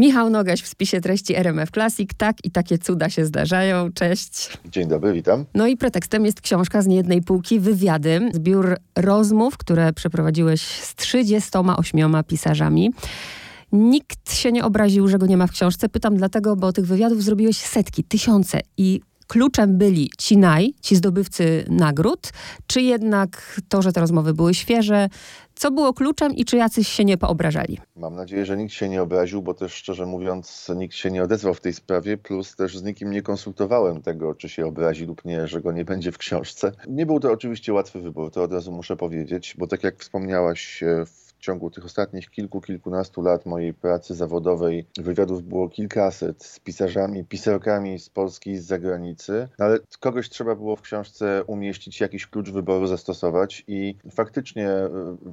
Michał Nogaś w spisie treści RMF Classic. Tak i takie cuda się zdarzają. Cześć. Dzień dobry, witam. No i pretekstem jest książka z niejednej półki, wywiady, zbiór rozmów, które przeprowadziłeś z 38 pisarzami. Nikt się nie obraził, że go nie ma w książce. Pytam dlatego, bo tych wywiadów zrobiłeś setki, tysiące i kluczem byli ci naj, ci zdobywcy nagród, czy jednak to, że te rozmowy były świeże, co było kluczem i czy jacyś się nie poobrażali? Mam nadzieję, że nikt się nie obraził, bo też szczerze mówiąc, nikt się nie odezwał w tej sprawie, plus też z nikim nie konsultowałem tego, czy się obrazi lub nie, że go nie będzie w książce. Nie był to oczywiście łatwy wybór, to od razu muszę powiedzieć, bo tak jak wspomniałaś e, w w ciągu tych ostatnich kilku, kilkunastu lat mojej pracy zawodowej wywiadów było kilkaset z pisarzami, pisarkami z Polski i z zagranicy, no ale kogoś trzeba było w książce umieścić, jakiś klucz wyboru zastosować i faktycznie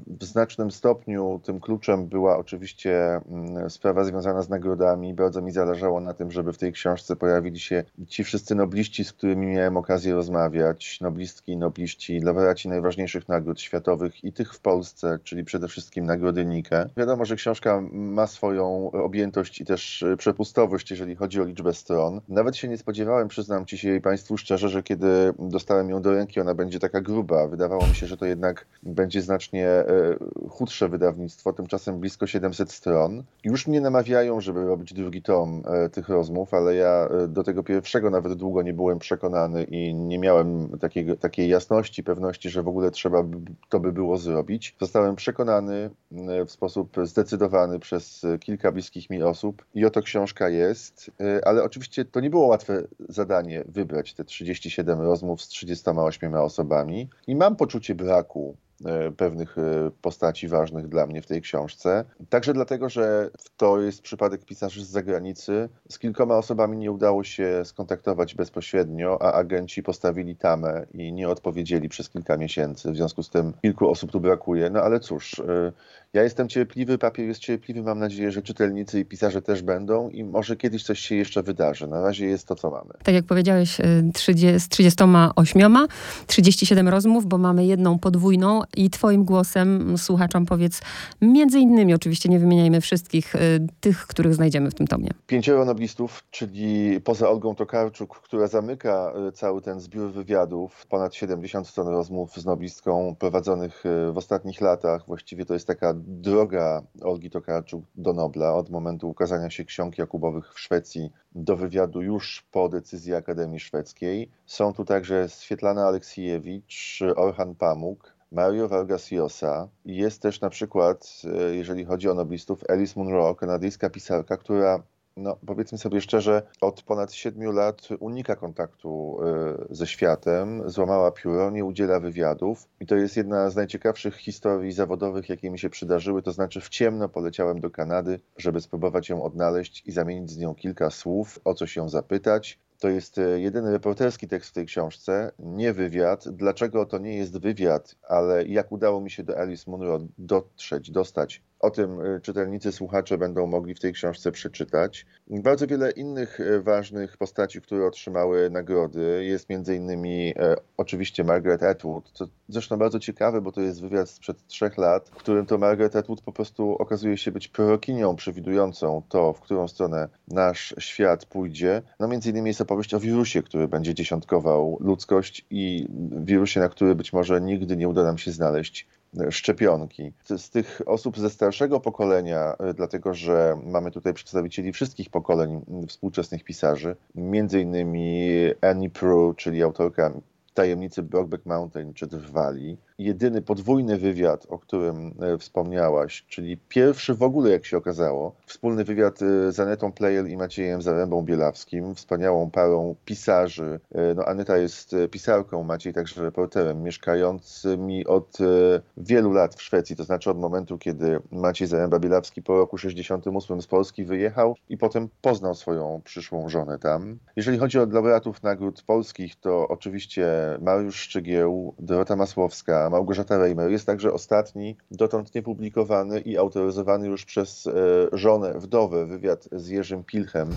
w znacznym stopniu tym kluczem była oczywiście mm, sprawa związana z nagrodami. Bardzo mi zależało na tym, żeby w tej książce pojawili się ci wszyscy nobliści, z którymi miałem okazję rozmawiać, noblistki nobliści, laureaci najważniejszych nagród światowych i tych w Polsce, czyli przede wszystkim wszystkim Nike. Wiadomo, że książka ma swoją objętość i też e, przepustowość, jeżeli chodzi o liczbę stron. Nawet się nie spodziewałem, przyznam ci się i Państwu szczerze, że kiedy dostałem ją do ręki, ona będzie taka gruba. Wydawało mi się, że to jednak będzie znacznie e, chudsze wydawnictwo, tymczasem blisko 700 stron. Już mnie namawiają, żeby robić drugi tom e, tych rozmów, ale ja do tego pierwszego nawet długo nie byłem przekonany i nie miałem takiej jasności, pewności, że w ogóle trzeba to by było zrobić. Zostałem przekonany, w sposób zdecydowany przez kilka bliskich mi osób. I oto książka jest, e, ale oczywiście to nie było łatwe zadanie wybrać te 37 rozmów z 38 osobami. I mam poczucie braku E, pewnych e, postaci ważnych dla mnie w tej książce. Także dlatego, że to jest przypadek pisarzy z zagranicy. Z kilkoma osobami nie udało się skontaktować bezpośrednio, a agenci postawili tamę i nie odpowiedzieli przez kilka miesięcy. W związku z tym kilku osób tu brakuje. No ale cóż, e, ja jestem cierpliwy, papier jest cierpliwy. Mam nadzieję, że czytelnicy i pisarze też będą i może kiedyś coś się jeszcze wydarzy. Na razie jest to, co mamy. Tak jak powiedziałeś, 30, z 38, 37 rozmów, bo mamy jedną podwójną i Twoim głosem słuchaczom powiedz, między innymi, oczywiście nie wymieniajmy wszystkich, y, tych, których znajdziemy w tym tomie. Pięcioro noblistów, czyli poza Olgą Tokarczuk, która zamyka y, cały ten zbiór wywiadów, ponad 70 stron rozmów z noblistką prowadzonych y, w ostatnich latach. Właściwie to jest taka droga Olgi Tokarczuk do Nobla od momentu ukazania się ksiąg Jakubowych w Szwecji do wywiadu już po decyzji Akademii Szwedzkiej. Są tu także Swietlana Aleksiejewicz, Orhan Pamuk, Mario Vargas Llosa. Jest też na przykład, e, jeżeli chodzi o noblistów, Alice Munro, kanadyjska pisarka, która no, powiedzmy sobie szczerze, od ponad siedmiu lat unika kontaktu e, ze światem, złamała pióro, nie udziela wywiadów i to jest jedna z najciekawszych historii zawodowych, jakie mi się przydarzyły, to znaczy w ciemno poleciałem do Kanady, żeby spróbować ją odnaleźć i zamienić z nią kilka słów, o coś ją zapytać. To jest e, jedyny reporterski tekst w tej książce, nie wywiad. Dlaczego to nie jest wywiad, ale jak udało mi się do Alice Munro dotrzeć, dostać o tym y, czytelnicy, słuchacze będą mogli w tej książce przeczytać. Bardzo wiele innych y, ważnych postaci, które otrzymały nagrody. Jest między innymi e, oczywiście Margaret Atwood, co zresztą bardzo ciekawe, bo to jest wywiad sprzed trzech lat, w którym to Margaret Atwood po prostu okazuje się być prorokinią przewidującą to, w którą stronę nasz świat pójdzie. No między innymi jest opowieść o wirusie, który będzie dziesiątkował ludzkość i wirusie, na który być może nigdy nie uda nam się znaleźć szczepionki. Z tych osób ze starszego pokolenia, y, dlatego że mamy tutaj przedstawicieli wszystkich pokoleń współczesnych pisarzy, między innymi Annie Proulx, czyli autorka Tajemnicy Brokeback Mountain czy Drwali, jedyny podwójny wywiad, o którym e, wspomniałaś, czyli pierwszy w ogóle, jak się okazało, wspólny wywiad e, z Anetą Plejel i Maciejem Zarębą Bielawskim, wspaniałą parą pisarzy. E, no, Aneta jest pisarką, Maciej także reporterem, mieszkającymi od wielu lat w Szwecji, to znaczy od momentu, kiedy Maciej Zaręba Bielawski po roku 68 z Polski wyjechał i potem poznał swoją przyszłą żonę tam. Jeżeli chodzi o laureatów nagród polskich, to oczywiście Mariusz Szczygieł, Dorota Masłowska, Małgorzata Reimer jest także ostatni, dotąd niepublikowany i autoryzowany już przez e, żonę, wdowę, wywiad z Jerzym Pilchem,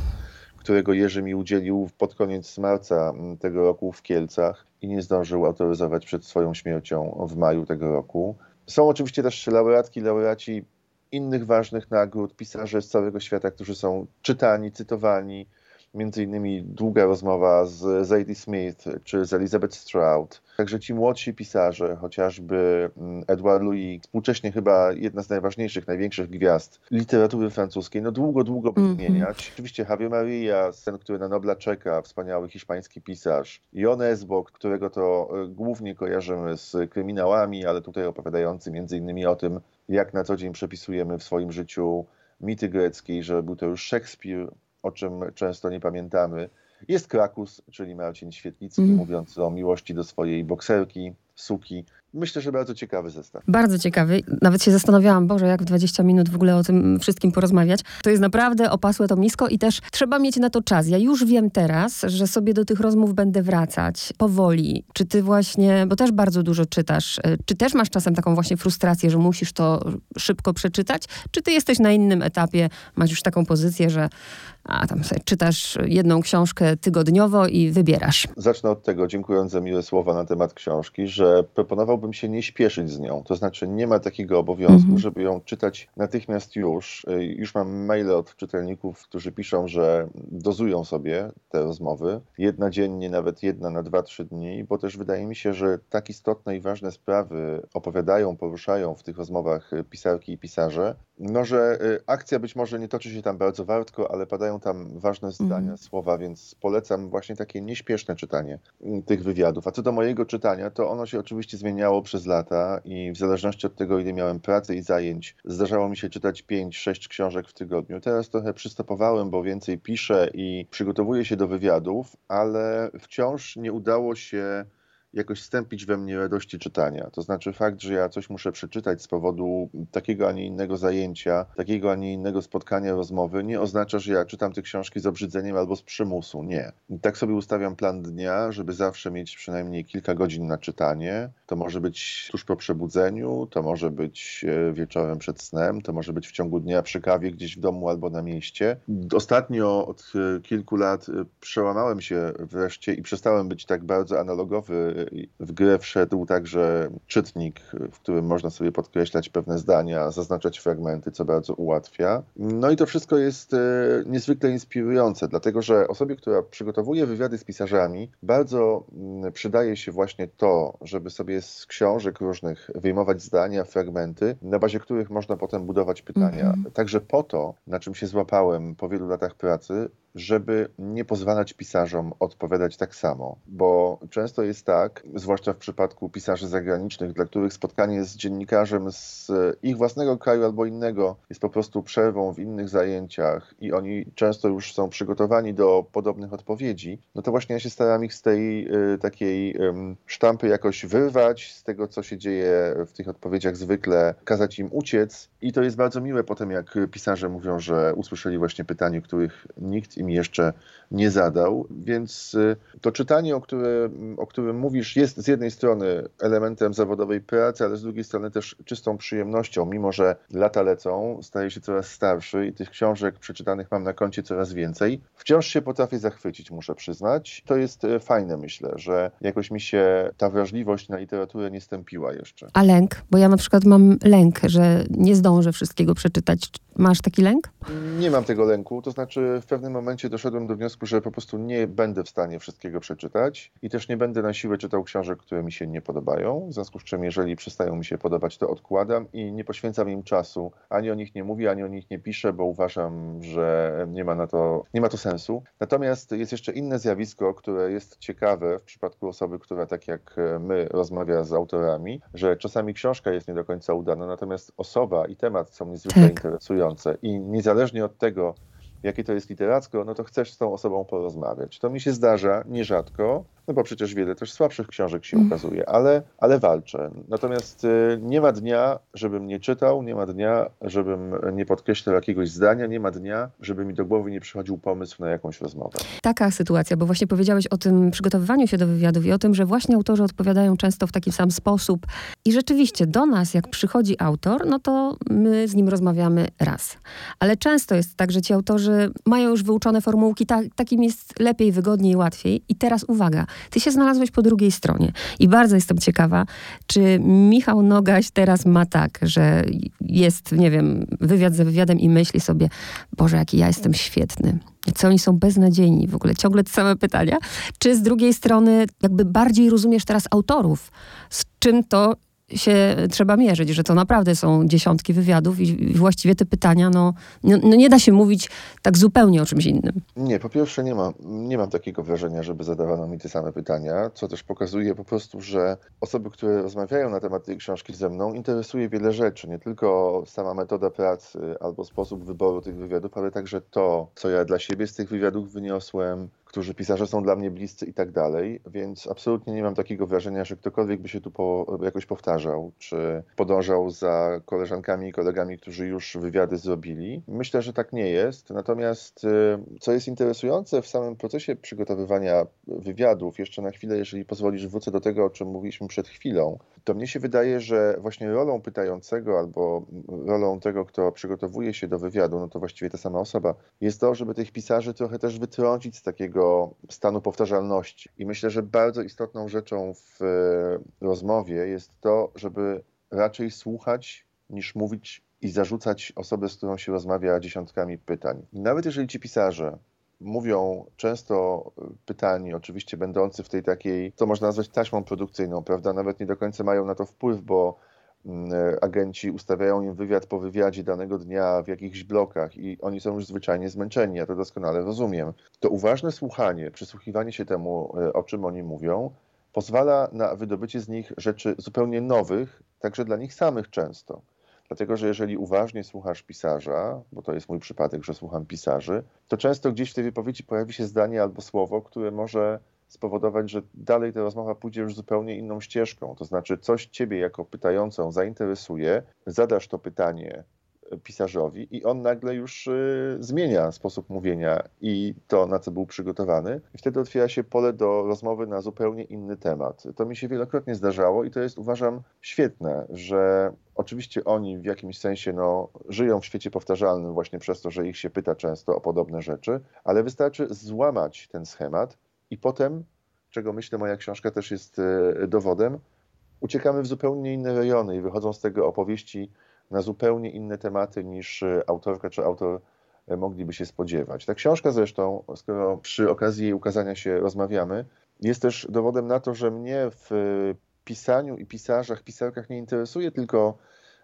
którego Jerzy mi udzielił pod koniec marca tego roku w Kielcach i nie zdążył autoryzować przed swoją śmiercią w maju tego roku. Są oczywiście też laureatki, laureaci innych ważnych nagród, pisarzy z całego świata, którzy są czytani, cytowani, między innymi długa rozmowa z Zadie Smith czy z Elizabeth Stroud. Także ci młodsi pisarze, chociażby mm, Edouard Louis, współcześnie chyba jedna z najważniejszych, największych gwiazd literatury francuskiej, no długo, długo by. Mm -hmm. Oczywiście Javier Maria, ten, który na Nobla czeka, wspaniały hiszpański pisarz. Jon Esbok, którego to e, głównie kojarzymy z kryminałami, ale tutaj opowiadający między innymi o tym, jak na co dzień przepisujemy w swoim życiu mity greckiej, że był to już Szekspir, o czym często nie pamiętamy. Jest Krakus, czyli Marcin Świetlicki, mm. mówiąc o miłości do swojej bokserki, suki. Myślę, że bardzo ciekawy zestaw. Bardzo ciekawy. Nawet się zastanawiałam, Boże, jak w 20 minut w ogóle o tym wszystkim porozmawiać. To jest naprawdę opasłe to misko i też trzeba mieć na to czas. Ja już wiem teraz, że sobie do tych rozmów będę wracać powoli. Czy ty właśnie, bo też bardzo dużo czytasz, y, czy też masz czasem taką właśnie frustrację, że musisz to szybko przeczytać? Czy ty jesteś na innym etapie, masz już taką pozycję, że a tam sobie czytasz jedną książkę tygodniowo i wybierasz. Zacznę od tego, dziękując za miłe słowa na temat książki, że proponowałbym się nie śpieszyć z nią. To znaczy nie ma takiego obowiązku, mhm. żeby ją czytać natychmiast już. Już mam maile od czytelników, którzy piszą, że dozują sobie te rozmowy. Jedna dziennie, nawet jedna na dwa, trzy dni, bo też wydaje mi się, że tak istotne i ważne sprawy opowiadają, poruszają w tych rozmowach pisarki i pisarze, no że y, akcja być może nie toczy się tam bardzo wartko, ale padają tam ważne zdania, mm. słowa, więc polecam właśnie takie nieśpieszne czytanie mm, tych wywiadów. A co do mojego czytania, to ono się oczywiście zmieniało przez lata i w zależności od tego, ile miałem pracy i zajęć, zdarzało mi się czytać 5-6 książek w tygodniu. Teraz trochę przystopowałem, bo więcej piszę i przygotowuję się do wywiadów, ale wciąż nie udało się jakoś stępić we mnie radości czytania. To znaczy fakt, że ja coś muszę przeczytać z powodu takiego, a nie innego zajęcia, takiego, a nie innego spotkania, rozmowy, nie oznacza, że ja czytam te książki z obrzydzeniem albo z przymusu. Nie. I tak sobie ustawiam plan dnia, żeby zawsze mieć przynajmniej kilka godzin na czytanie. To może być tuż po przebudzeniu, to może być e, wieczorem przed snem, to może być w ciągu dnia przy kawie gdzieś w domu albo na mieście. Ostatnio od e, kilku lat e, przełamałem się wreszcie i przestałem być tak bardzo analogowy w grę wszedł także czytnik, w którym można sobie podkreślać pewne zdania, zaznaczać fragmenty, co bardzo ułatwia. No i to wszystko jest niezwykle inspirujące, dlatego że osobie, która przygotowuje wywiady z pisarzami, bardzo mm, przydaje się właśnie to, żeby sobie z książek różnych wyjmować zdania, fragmenty, na bazie których można potem budować pytania. Mm -hmm. Także po to, na czym się złapałem po wielu latach pracy, żeby nie pozwalać pisarzom odpowiadać tak samo, bo często jest tak, zwłaszcza w przypadku pisarzy zagranicznych, dla których spotkanie z dziennikarzem z ich własnego kraju albo innego jest po prostu przerwą w innych zajęciach i oni często już są przygotowani do podobnych odpowiedzi, no to właśnie ja się staram ich z tej y, takiej sztampy jakoś wyrwać, z tego, co się dzieje w tych odpowiedziach zwykle, kazać im uciec. I to jest bardzo miłe potem, jak pisarze mówią, że usłyszeli właśnie pytanie, których nikt im jeszcze nie zadał. Więc y, to czytanie, o, które, o którym mówisz, jest z jednej strony elementem zawodowej pracy, ale z drugiej strony też czystą przyjemnością. Mimo, że lata lecą, staję się coraz starszy i tych książek przeczytanych mam na koncie coraz więcej, wciąż się potrafię zachwycić, muszę przyznać. To jest y, fajne, myślę, że jakoś mi się ta wrażliwość na literaturę nie stępiła jeszcze. A lęk? Bo ja na przykład mam lęk, że nie zdążę wszystkiego przeczytać. Masz taki lęk? Nie mam tego lęku. To znaczy, w pewnym momencie doszedłem do wniosku, że po prostu nie będę w stanie wszystkiego przeczytać i też nie będę na siłę czytał książek, które mi się nie podobają. W związku z czym, jeżeli przestają mi się podobać, to odkładam i nie poświęcam im czasu. Ani o nich nie mówię, ani o nich nie piszę, bo uważam, że nie ma na to, nie ma to sensu. Natomiast jest jeszcze inne zjawisko, które jest ciekawe w przypadku osoby, która tak jak my rozmawia z autorami, że czasami książka jest nie do końca udana, natomiast osoba i temat są niezwykle tak. interesujące i niezależnie od tego, jakie to jest literacko, no to chcesz z tą osobą porozmawiać. To mi się zdarza nierzadko, no bo przecież wiele też słabszych książek się ukazuje, ale, ale walczę. Natomiast y, nie ma dnia, żebym nie czytał, nie ma dnia, żebym nie podkreślał jakiegoś zdania, nie ma dnia, żeby mi do głowy nie przychodził pomysł na jakąś rozmowę. Taka sytuacja, bo właśnie powiedziałeś o tym przygotowywaniu się do wywiadów i o tym, że właśnie autorzy odpowiadają często w taki sam sposób. I rzeczywiście do nas, jak przychodzi autor, no to my z nim rozmawiamy raz. Ale często jest tak, że ci autorzy mają już wyuczone formułki, ta, takim jest lepiej, wygodniej, łatwiej. I teraz uwaga, Ty się znalazłeś po drugiej stronie i bardzo jestem ciekawa, czy Michał Nogaś teraz ma tak, że jest, nie wiem, wywiad za wywiadem i myśli sobie, Boże, jaki ja jestem świetny. Co oni są beznadziejni w ogóle? Ciągle te same pytania. Czy z drugiej strony jakby bardziej rozumiesz teraz autorów? Z czym to się trzeba mierzyć, że to naprawdę są dziesiątki wywiadów i właściwie te pytania, no, no, no, nie da się mówić tak zupełnie o czymś innym. Nie, po pierwsze nie mam, nie mam takiego wrażenia, żeby zadawano mi te same pytania, co też pokazuje po prostu, że osoby, które rozmawiają na temat tej książki ze mną, interesuje wiele rzeczy, nie tylko sama metoda pracy albo sposób wyboru tych wywiadów, ale także to, co ja dla siebie z tych wywiadów wyniosłem, którzy pisarze są dla mnie bliscy i tak dalej, więc absolutnie nie mam takiego wrażenia, że ktokolwiek by się tu po, jakoś powtarzał, czy podążał za koleżankami i kolegami, którzy już wywiady zrobili. Myślę, że tak nie jest. Natomiast y, co jest interesujące w samym procesie przygotowywania wywiadów, jeszcze na chwilę, jeżeli pozwolisz, wrócę do tego, o czym mówiliśmy przed chwilą, to mnie się wydaje, że właśnie rolą pytającego albo rolą tego, kto przygotowuje się do wywiadu, no to właściwie ta sama osoba, jest to, żeby tych pisarzy trochę też wytrącić z takiego stanu powtarzalności. I myślę, że bardzo istotną rzeczą w e, rozmowie jest to, żeby raczej słuchać niż mówić i zarzucać osobę, z którą się rozmawia dziesiątkami pytań. Nawet jeżeli ci pisarze mówią często e, pytani, oczywiście będący w tej takiej, co można nazwać taśmą produkcyjną, prawda? Nawet nie do końca mają na to wpływ, bo agenci ustawiają im wywiad po wywiadzie danego dnia w jakichś blokach i oni są już zwyczajnie zmęczeni, ja to doskonale rozumiem. To uważne słuchanie, przysłuchiwanie się temu, e, o czym oni mówią, pozwala na wydobycie z nich rzeczy zupełnie nowych, także dla nich samych często. Dlatego, że jeżeli uważnie słuchasz pisarza, bo to jest mój przypadek, że słucham pisarzy, to często gdzieś w tej wypowiedzi pojawi się zdanie albo słowo, które może spowodować, że dalej ta rozmowa pójdzie już zupełnie inną ścieżką. To znaczy, coś ciebie jako pytającą zainteresuje, zadasz to pytanie pisarzowi i on nagle już y, zmienia sposób mówienia i to, na co był przygotowany. I wtedy otwiera się pole do rozmowy na zupełnie inny temat. To mi się wielokrotnie zdarzało i to jest, uważam, świetne, że oczywiście oni w jakimś sensie no, żyją w świecie powtarzalnym właśnie przez to, że ich się pyta często o podobne rzeczy, ale wystarczy złamać ten schemat i potem, czego myślę moja książka też jest y, dowodem, uciekamy w zupełnie inne rejony i wychodzą z tego opowieści na zupełnie inne tematy niż e, autorka czy autor e, mogliby się spodziewać. Ta książka zresztą, skoro przy okazji jej ukazania się rozmawiamy, jest też dowodem na to, że mnie w e, pisaniu i pisarzach, pisarkach nie interesuje tylko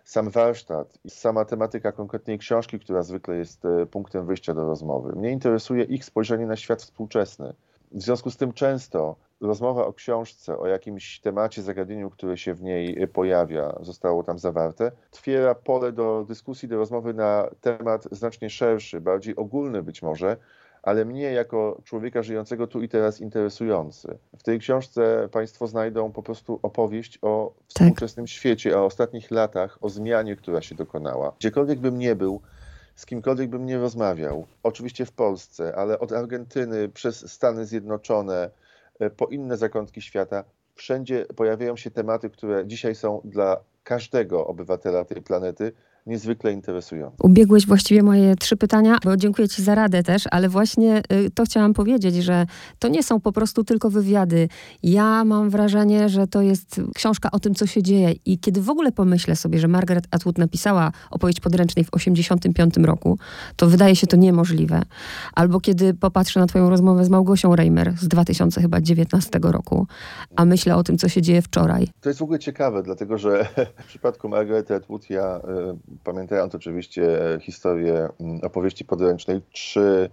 sam warsztat i sama tematyka konkretnej książki, która zwykle jest punktem wyjścia do rozmowy. Mnie interesuje ich spojrzenie na świat współczesny. W związku z tym często rozmowa o książce, o jakimś temacie, zagadnieniu, które się w niej pojawia, zostało tam zawarte, otwiera pole do dyskusji, do rozmowy na temat znacznie szerszy, bardziej ogólny być może, ale mnie jako człowieka żyjącego tu i teraz interesujący. W tej książce Państwo znajdą po prostu opowieść o tak. współczesnym tak. świecie, o ostatnich latach, o zmianie, która się dokonała. Gdziekolwiek bym nie był, z kimkolwiek bym nie rozmawiał, oczywiście w Polsce, ale od Argentyny przez Stany Zjednoczone, e, po inne zakątki świata, wszędzie pojawiają się tematy, które dzisiaj są dla każdego obywatela tej planety niezwykle interesujące. Ubiegłeś właściwie moje trzy pytania, bo dziękuję Ci za radę też, ale właśnie y, to chciałam powiedzieć, że to nie są po prostu tylko wywiady. Ja mam wrażenie, że to jest książka o tym, co się dzieje i kiedy w ogóle pomyślę sobie, że Margaret Atwood napisała opowieść podręcznej w 85 roku, to wydaje się to niemożliwe. Albo kiedy popatrzę na Twoją rozmowę z Małgosią Reimer z 2019 roku, a myślę o tym, co się dzieje wczoraj. To jest w ogóle ciekawe, dlatego że w przypadku Margaret Atwood ja y, pamiętając oczywiście historię mm, opowieści podręcznej, czy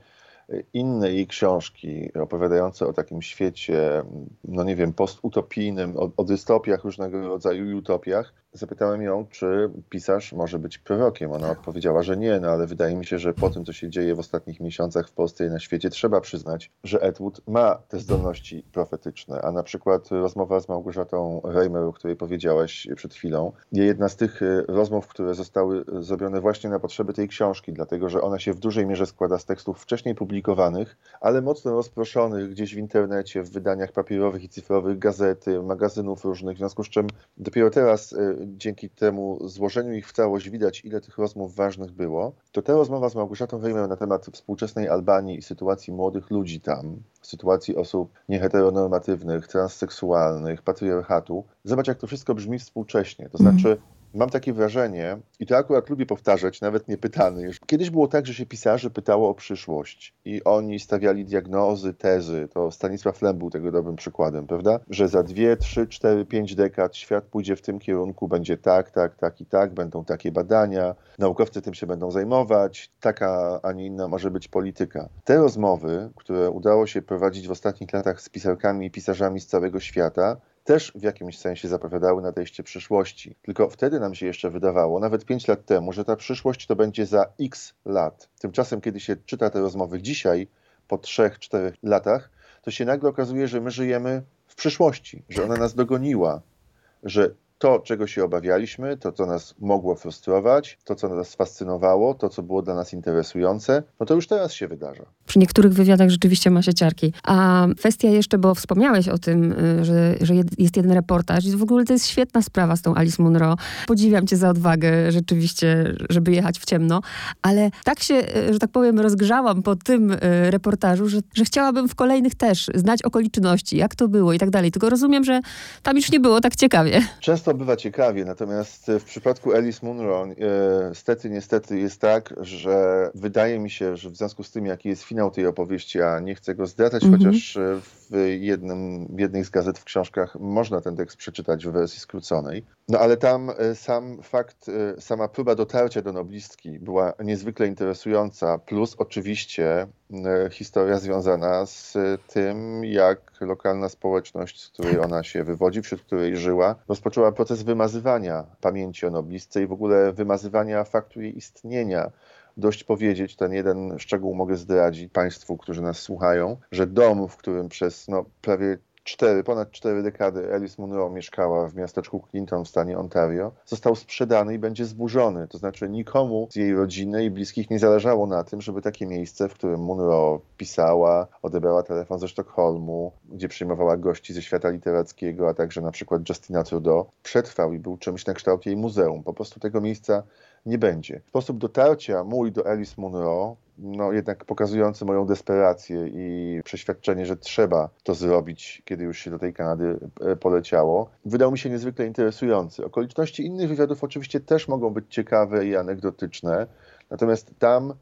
inne jej książki opowiadające o takim świecie, mm, no nie wiem, postutopijnym, o, o dystopiach, różnego rodzaju utopiach, Zapytałem ją, czy pisarz może być prorokiem. Ona odpowiedziała, że nie, no ale wydaje mi się, że po tym, co się dzieje w ostatnich miesiącach w Polsce i na świecie, trzeba przyznać, że Edward ma te zdolności profetyczne. A na przykład rozmowa z Małgorzatą Reimer, o której powiedziałaś przed chwilą, jedna z tych e, rozmów, które zostały zrobione właśnie na potrzeby tej książki, dlatego że ona się w dużej mierze składa z tekstów wcześniej publikowanych, ale mocno rozproszonych gdzieś w internecie, w wydaniach papierowych i cyfrowych, gazety, magazynów różnych, w związku z czym dopiero teraz e, dzięki temu złożeniu ich w całość widać, ile tych rozmów ważnych było, to ta rozmowa z Małgorzatą Weimer na temat współczesnej Albanii i sytuacji młodych ludzi tam, sytuacji osób nieheteronormatywnych, transseksualnych, patriarchatu, zobacz jak to wszystko brzmi współcześnie. To znaczy, mm mam takie wrażenie, i to akurat lubię powtarzać, nawet nie pytany. Kiedyś było tak, że się pisarzy pytało o przyszłość i oni stawiali diagnozy, tezy. To Stanisław Lem był tego dobrym przykładem, prawda? Że za dwie, trzy, cztery, pięć dekad świat pójdzie w tym kierunku, będzie tak, tak, tak i tak, będą takie badania, naukowcy tym się będą zajmować, taka, a nie inna może być polityka. Te rozmowy, które udało się prowadzić w ostatnich latach z pisarkami i pisarzami z całego świata, też w jakimś sensie zapowiadały nadejście przyszłości. Tylko wtedy nam się jeszcze wydawało, nawet 5 lat temu, że ta przyszłość to będzie za x lat. Tymczasem, kiedy się czyta te rozmowy dzisiaj, po 3-4 latach, to się nagle okazuje, że my żyjemy w przyszłości, że ona nas dogoniła, że to, czego się obawialiśmy, to, co nas mogło frustrować, to, co nas fascynowało, to, co było dla nas interesujące, no to już teraz się wydarza. Przy niektórych wywiadach rzeczywiście ma się ciarki. A kwestia jeszcze, bo wspomniałeś o tym, y, że, że jest jeden reportaż w ogóle to jest świetna sprawa z tą Alice Munro. Podziwiam cię za odwagę rzeczywiście, żeby jechać w ciemno, ale tak się, y, że tak powiem, rozgrzałam po tym y, reportażu, że, że chciałabym w kolejnych też znać okoliczności, jak to było i tak dalej. Tylko rozumiem, że tam już nie było tak ciekawie. Często bywa ciekawie, natomiast w przypadku Alice Munro niestety, niestety jest tak, że wydaje mi się, że w związku z tym, jaki jest finał tej opowieści, a nie chcę go zdradzać, mm -hmm. chociaż w, jednym, w jednej z gazet w książkach można ten tekst przeczytać w wersji skróconej. No ale tam e, sam fakt, e, sama próba dotarcia do noblistki była niezwykle interesująca, plus oczywiście historia związana z tym, jak lokalna społeczność, z której tak. ona się wywodzi, wśród której żyła, rozpoczęła proces wymazywania pamięci o noblistce i w ogóle wymazywania faktu jej istnienia dość powiedzieć, ten jeden szczegół mogę zdradzić Państwu, którzy nas słuchają, że dom, w którym przez no, prawie cztery, ponad cztery dekady Alice Munro mieszkała w miasteczku Clinton w stanie Ontario, został sprzedany i będzie zburzony. To znaczy nikomu z jej rodziny i bliskich nie zależało na tym, żeby takie miejsce, w którym Munro pisała, odebrała telefon ze Sztokholmu, gdzie przyjmowała gości ze świata literackiego, a także na przykład Justina Trudeau, przetrwał i był czymś na kształt jej muzeum. Po prostu tego miejsca nie będzie. Sposób dotarcia mój do Alice Munro no jednak pokazujący moją desperację i przeświadczenie, że trzeba to zrobić, kiedy już się do tej Kanady e, poleciało, wydał mi się niezwykle interesujący. Okoliczności innych wywiadów oczywiście też mogą być ciekawe i anegdotyczne, natomiast tam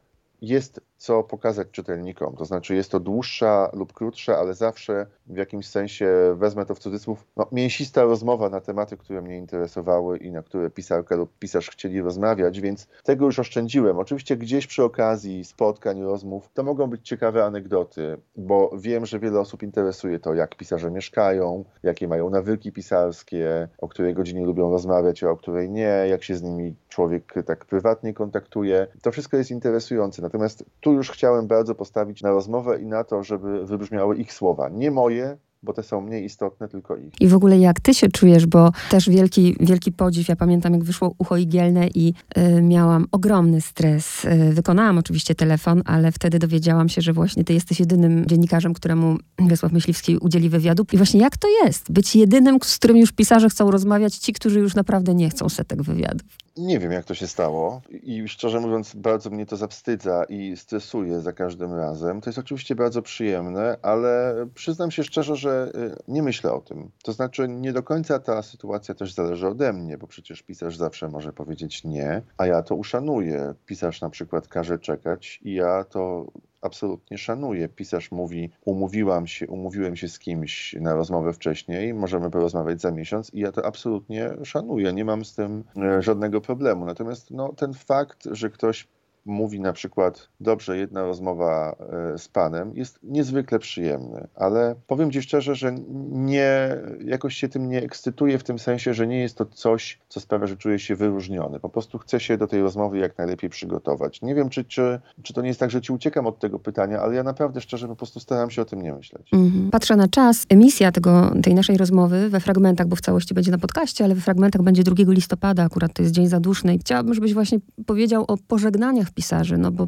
jest co pokazać czytelnikom. To znaczy jest to dłuższa lub krótsza, ale zawsze w jakimś sensie, wezmę to w cudzysłów, no, mięsista rozmowa na tematy, które mnie interesowały i na które pisarka lub pisarz chcieli rozmawiać, więc tego już oszczędziłem. Oczywiście gdzieś przy okazji spotkań, rozmów, to mogą być ciekawe anegdoty, bo wiem, że wiele osób interesuje to, jak pisarze mieszkają, jakie mają nawyki pisarskie, o której godzinie lubią rozmawiać, a o której nie, jak się z nimi człowiek tak prywatnie kontaktuje. To wszystko jest interesujące. Natomiast tu już chciałem bardzo postawić na rozmowę i na to, żeby wybrzmiały ich słowa. Nie moje, bo te są mniej istotne, tylko ich. I w ogóle jak ty się czujesz, bo też wielki, wielki podziw. Ja pamiętam, jak wyszło ucho igielne i y, miałam ogromny stres. Y, wykonałam oczywiście telefon, ale wtedy dowiedziałam się, że właśnie ty jesteś jedynym dziennikarzem, któremu Wiesław Myśliwski udzieli wywiadu. I właśnie jak to jest? Być jedynym, z którym już pisarze chcą rozmawiać, ci, którzy już naprawdę nie chcą setek wywiadów. Nie wiem, jak to się stało i szczerze mówiąc, bardzo mnie to zawstydza i stresuje za każdym razem. To jest oczywiście bardzo przyjemne, ale przyznam się szczerze, że y, nie myślę o tym. To znaczy, nie do końca ta sytuacja też zależy ode mnie, bo przecież pisarz zawsze może powiedzieć nie, a ja to uszanuję. Pisarz na przykład każe czekać i ja to absolutnie szanuję. Pisarz mówi, umówiłam się, umówiłem się z kimś na rozmowę wcześniej, możemy porozmawiać za miesiąc i ja to absolutnie szanuję, nie mam z tym e, żadnego problemu. Natomiast no, ten fakt, że ktoś mówi na przykład, dobrze, jedna rozmowa e, z panem jest niezwykle przyjemny, ale powiem ci szczerze, że nie, jakoś się tym nie ekscytuję w tym sensie, że nie jest to coś, co sprawia, że czuję się wyróżniony. Po prostu chcę się do tej rozmowy jak najlepiej przygotować. Nie wiem, czy, czy, czy to nie jest tak, że ci uciekam od tego pytania, ale ja naprawdę szczerze po prostu staram się o tym nie myśleć. Mhm. Patrzę na czas. Emisja tego, tej naszej rozmowy we fragmentach, bo w całości będzie na podcaście, ale we fragmentach będzie 2 listopada, akurat to jest dzień zaduszny. Chciałabym, żebyś właśnie powiedział o pożegnaniach pisarzy, no bo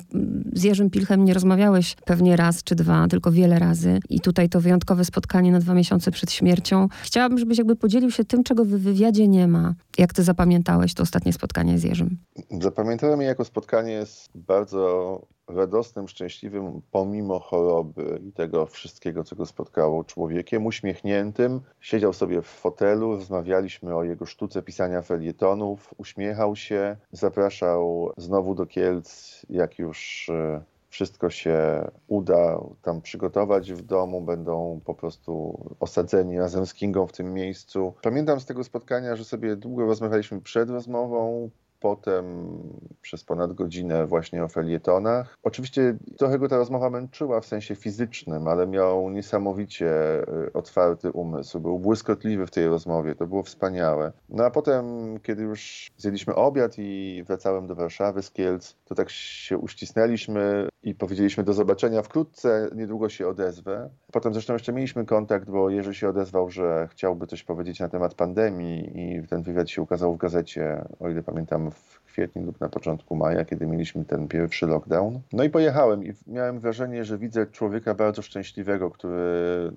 z Jerzym Pilchem nie rozmawiałeś pewnie raz czy dwa, tylko wiele razy i tutaj to wyjątkowe spotkanie na dwa miesiące przed śmiercią. Chciałabym, żebyś jakby podzielił się tym, czego w wywiadzie nie ma. Jak ty zapamiętałeś to ostatnie spotkanie z Jerzym? Zapamiętałem je jako spotkanie z bardzo radosnym, szczęśliwym, pomimo choroby i tego wszystkiego, co go spotkało, człowiekiem uśmiechniętym. Siedział sobie w fotelu, rozmawialiśmy o jego sztuce pisania felietonów, uśmiechał się, zapraszał znowu do Kielc, jak już e, wszystko się uda tam przygotować w domu, będą po prostu osadzeni razem z Kingą w tym miejscu. Pamiętam z tego spotkania, że sobie długo rozmawialiśmy przed rozmową, potem przez ponad godzinę właśnie o felietonach. Oczywiście trochę go ta rozmowa męczyła w sensie fizycznym, ale miał niesamowicie y, otwarty umysł. Był błyskotliwy w tej rozmowie, to było wspaniałe. No a potem, kiedy już zjedliśmy obiad i wracałem do Warszawy z Kielc, to tak się uścisnęliśmy i powiedzieliśmy do zobaczenia wkrótce, niedługo się odezwę. Potem zresztą jeszcze mieliśmy kontakt, bo Jerzy się odezwał, że chciałby coś powiedzieć na temat pandemii i ten wywiad się ukazał w gazecie, o ile pamiętam, w kwietniu lub na początku maja, kiedy mieliśmy ten pierwszy lockdown. No i pojechałem i miałem wrażenie, że widzę człowieka bardzo szczęśliwego, który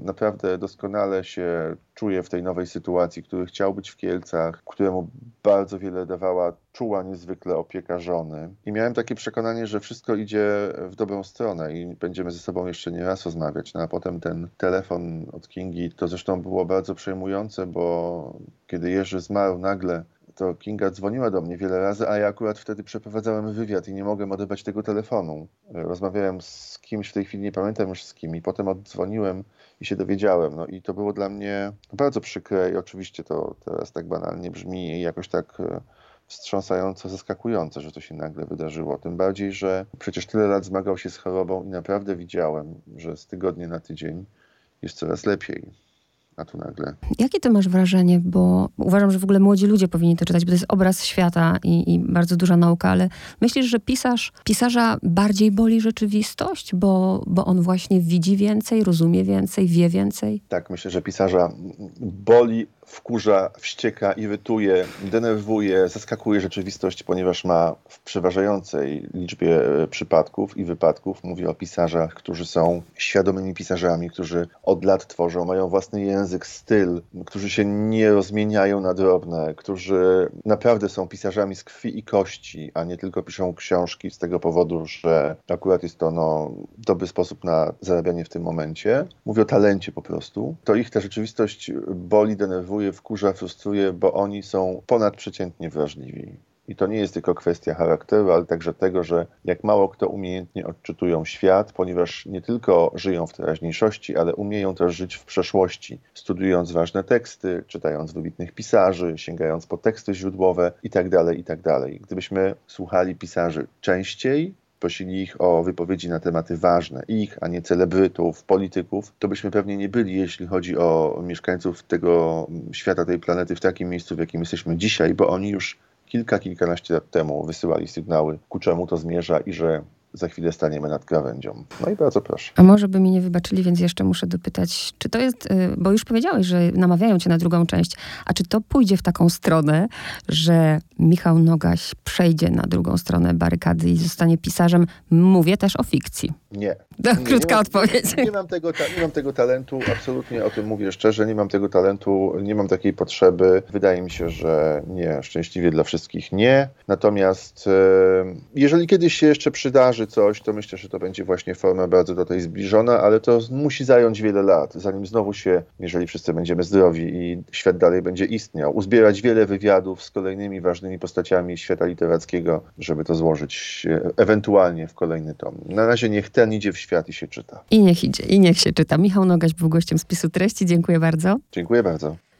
naprawdę doskonale się czuje w tej nowej sytuacji, który chciał być w Kielcach, któremu bardzo wiele dawała czuła niezwykle opieka żony. I miałem takie przekonanie, że wszystko idzie w dobrą stronę i będziemy ze sobą jeszcze nie raz rozmawiać. No a potem ten telefon od Kingi, to zresztą było bardzo przejmujące, bo kiedy Jerzy zmarł nagle, to Kinga dzwoniła do mnie wiele razy, a ja akurat wtedy przeprowadzałem wywiad i nie mogłem odebrać tego telefonu. Rozmawiałem z kimś, w tej chwili nie pamiętam już z kim i potem oddzwoniłem i się dowiedziałem. No i to było dla mnie bardzo przykre i oczywiście to teraz tak banalnie brzmi i jakoś tak e, wstrząsająco zaskakujące, że to się nagle wydarzyło. Tym bardziej, że przecież tyle lat zmagał się z chorobą i naprawdę widziałem, że z tygodnia na tydzień jest coraz lepiej a tu nagle. Jakie ty masz wrażenie, bo uważam, że w ogóle młodzi ludzie powinni to czytać, bo to jest obraz świata i, i, bardzo duża nauka, ale myślisz, że pisarz, pisarza bardziej boli rzeczywistość, bo, bo on właśnie widzi więcej, rozumie więcej, wie więcej? Tak, myślę, że pisarza boli wkurza, wścieka, irytuje, denerwuje, zaskakuje rzeczywistość, ponieważ ma w przeważającej liczbie e, przypadków i wypadków, mówię o pisarzach, którzy są świadomymi pisarzami, którzy od lat tworzą, mają własny język, styl, którzy się nie rozmieniają na drobne, którzy naprawdę są pisarzami z krwi i kości, a nie tylko piszą książki z tego powodu, że akurat jest to no, dobry sposób na zarabianie w tym momencie. Mówię o talencie po prostu. To ich ta rzeczywistość boli, denerwuje, denerwuje, wkurza, frustruje, bo oni są ponadprzeciętnie wrażliwi. I to nie jest tylko kwestia charakteru, ale także tego, że jak mało kto umiejętnie odczytują świat, ponieważ nie tylko żyją w teraźniejszości, ale umieją też żyć w przeszłości, studiując ważne teksty, czytając wybitnych pisarzy, sięgając po teksty źródłowe itd. Tak itd. Tak Gdybyśmy słuchali pisarzy częściej, prosili ich o wypowiedzi na tematy ważne, ich, a nie celebrytów, polityków, to byśmy pewnie nie byli, jeśli chodzi o mieszkańców tego świata, tej planety, w takim miejscu, w jakim jesteśmy dzisiaj, bo oni już kilka, kilkanaście lat temu wysyłali sygnały, ku czemu to zmierza i że za chwilę staniemy nad krawędzią. No i bardzo proszę. A może by mi nie wybaczyli, więc jeszcze muszę dopytać, czy to jest, y, bo już powiedziałeś, że namawiają cię na drugą część, a czy to pójdzie w taką stronę, że Michał Nogaś przejdzie na drugą stronę barykady i zostanie pisarzem? Mówię też o fikcji. Nie. nie Krótka nie odpowiedź. Nie, nie, mam tego, nie mam tego talentu, absolutnie o tym mówię szczerze, nie mam tego talentu, nie mam takiej potrzeby. Wydaje mi się, że nie, szczęśliwie dla wszystkich nie. Natomiast e, jeżeli kiedyś się jeszcze przydarzy coś, to myślę, że to będzie właśnie forma bardzo do tej zbliżona, ale to musi zająć wiele lat, zanim znowu się, jeżeli wszyscy będziemy zdrowi i świat dalej będzie istniał, uzbierać wiele wywiadów z kolejnymi ważnymi postaciami świata literackiego, żeby to złożyć e, ewentualnie w kolejny tom. Na razie niech ten idzie w świat i się czyta. I niech idzie, i niech się czyta. Michał Nogaś był gościem spisu treści. Dziękuję bardzo. Dziękuję bardzo.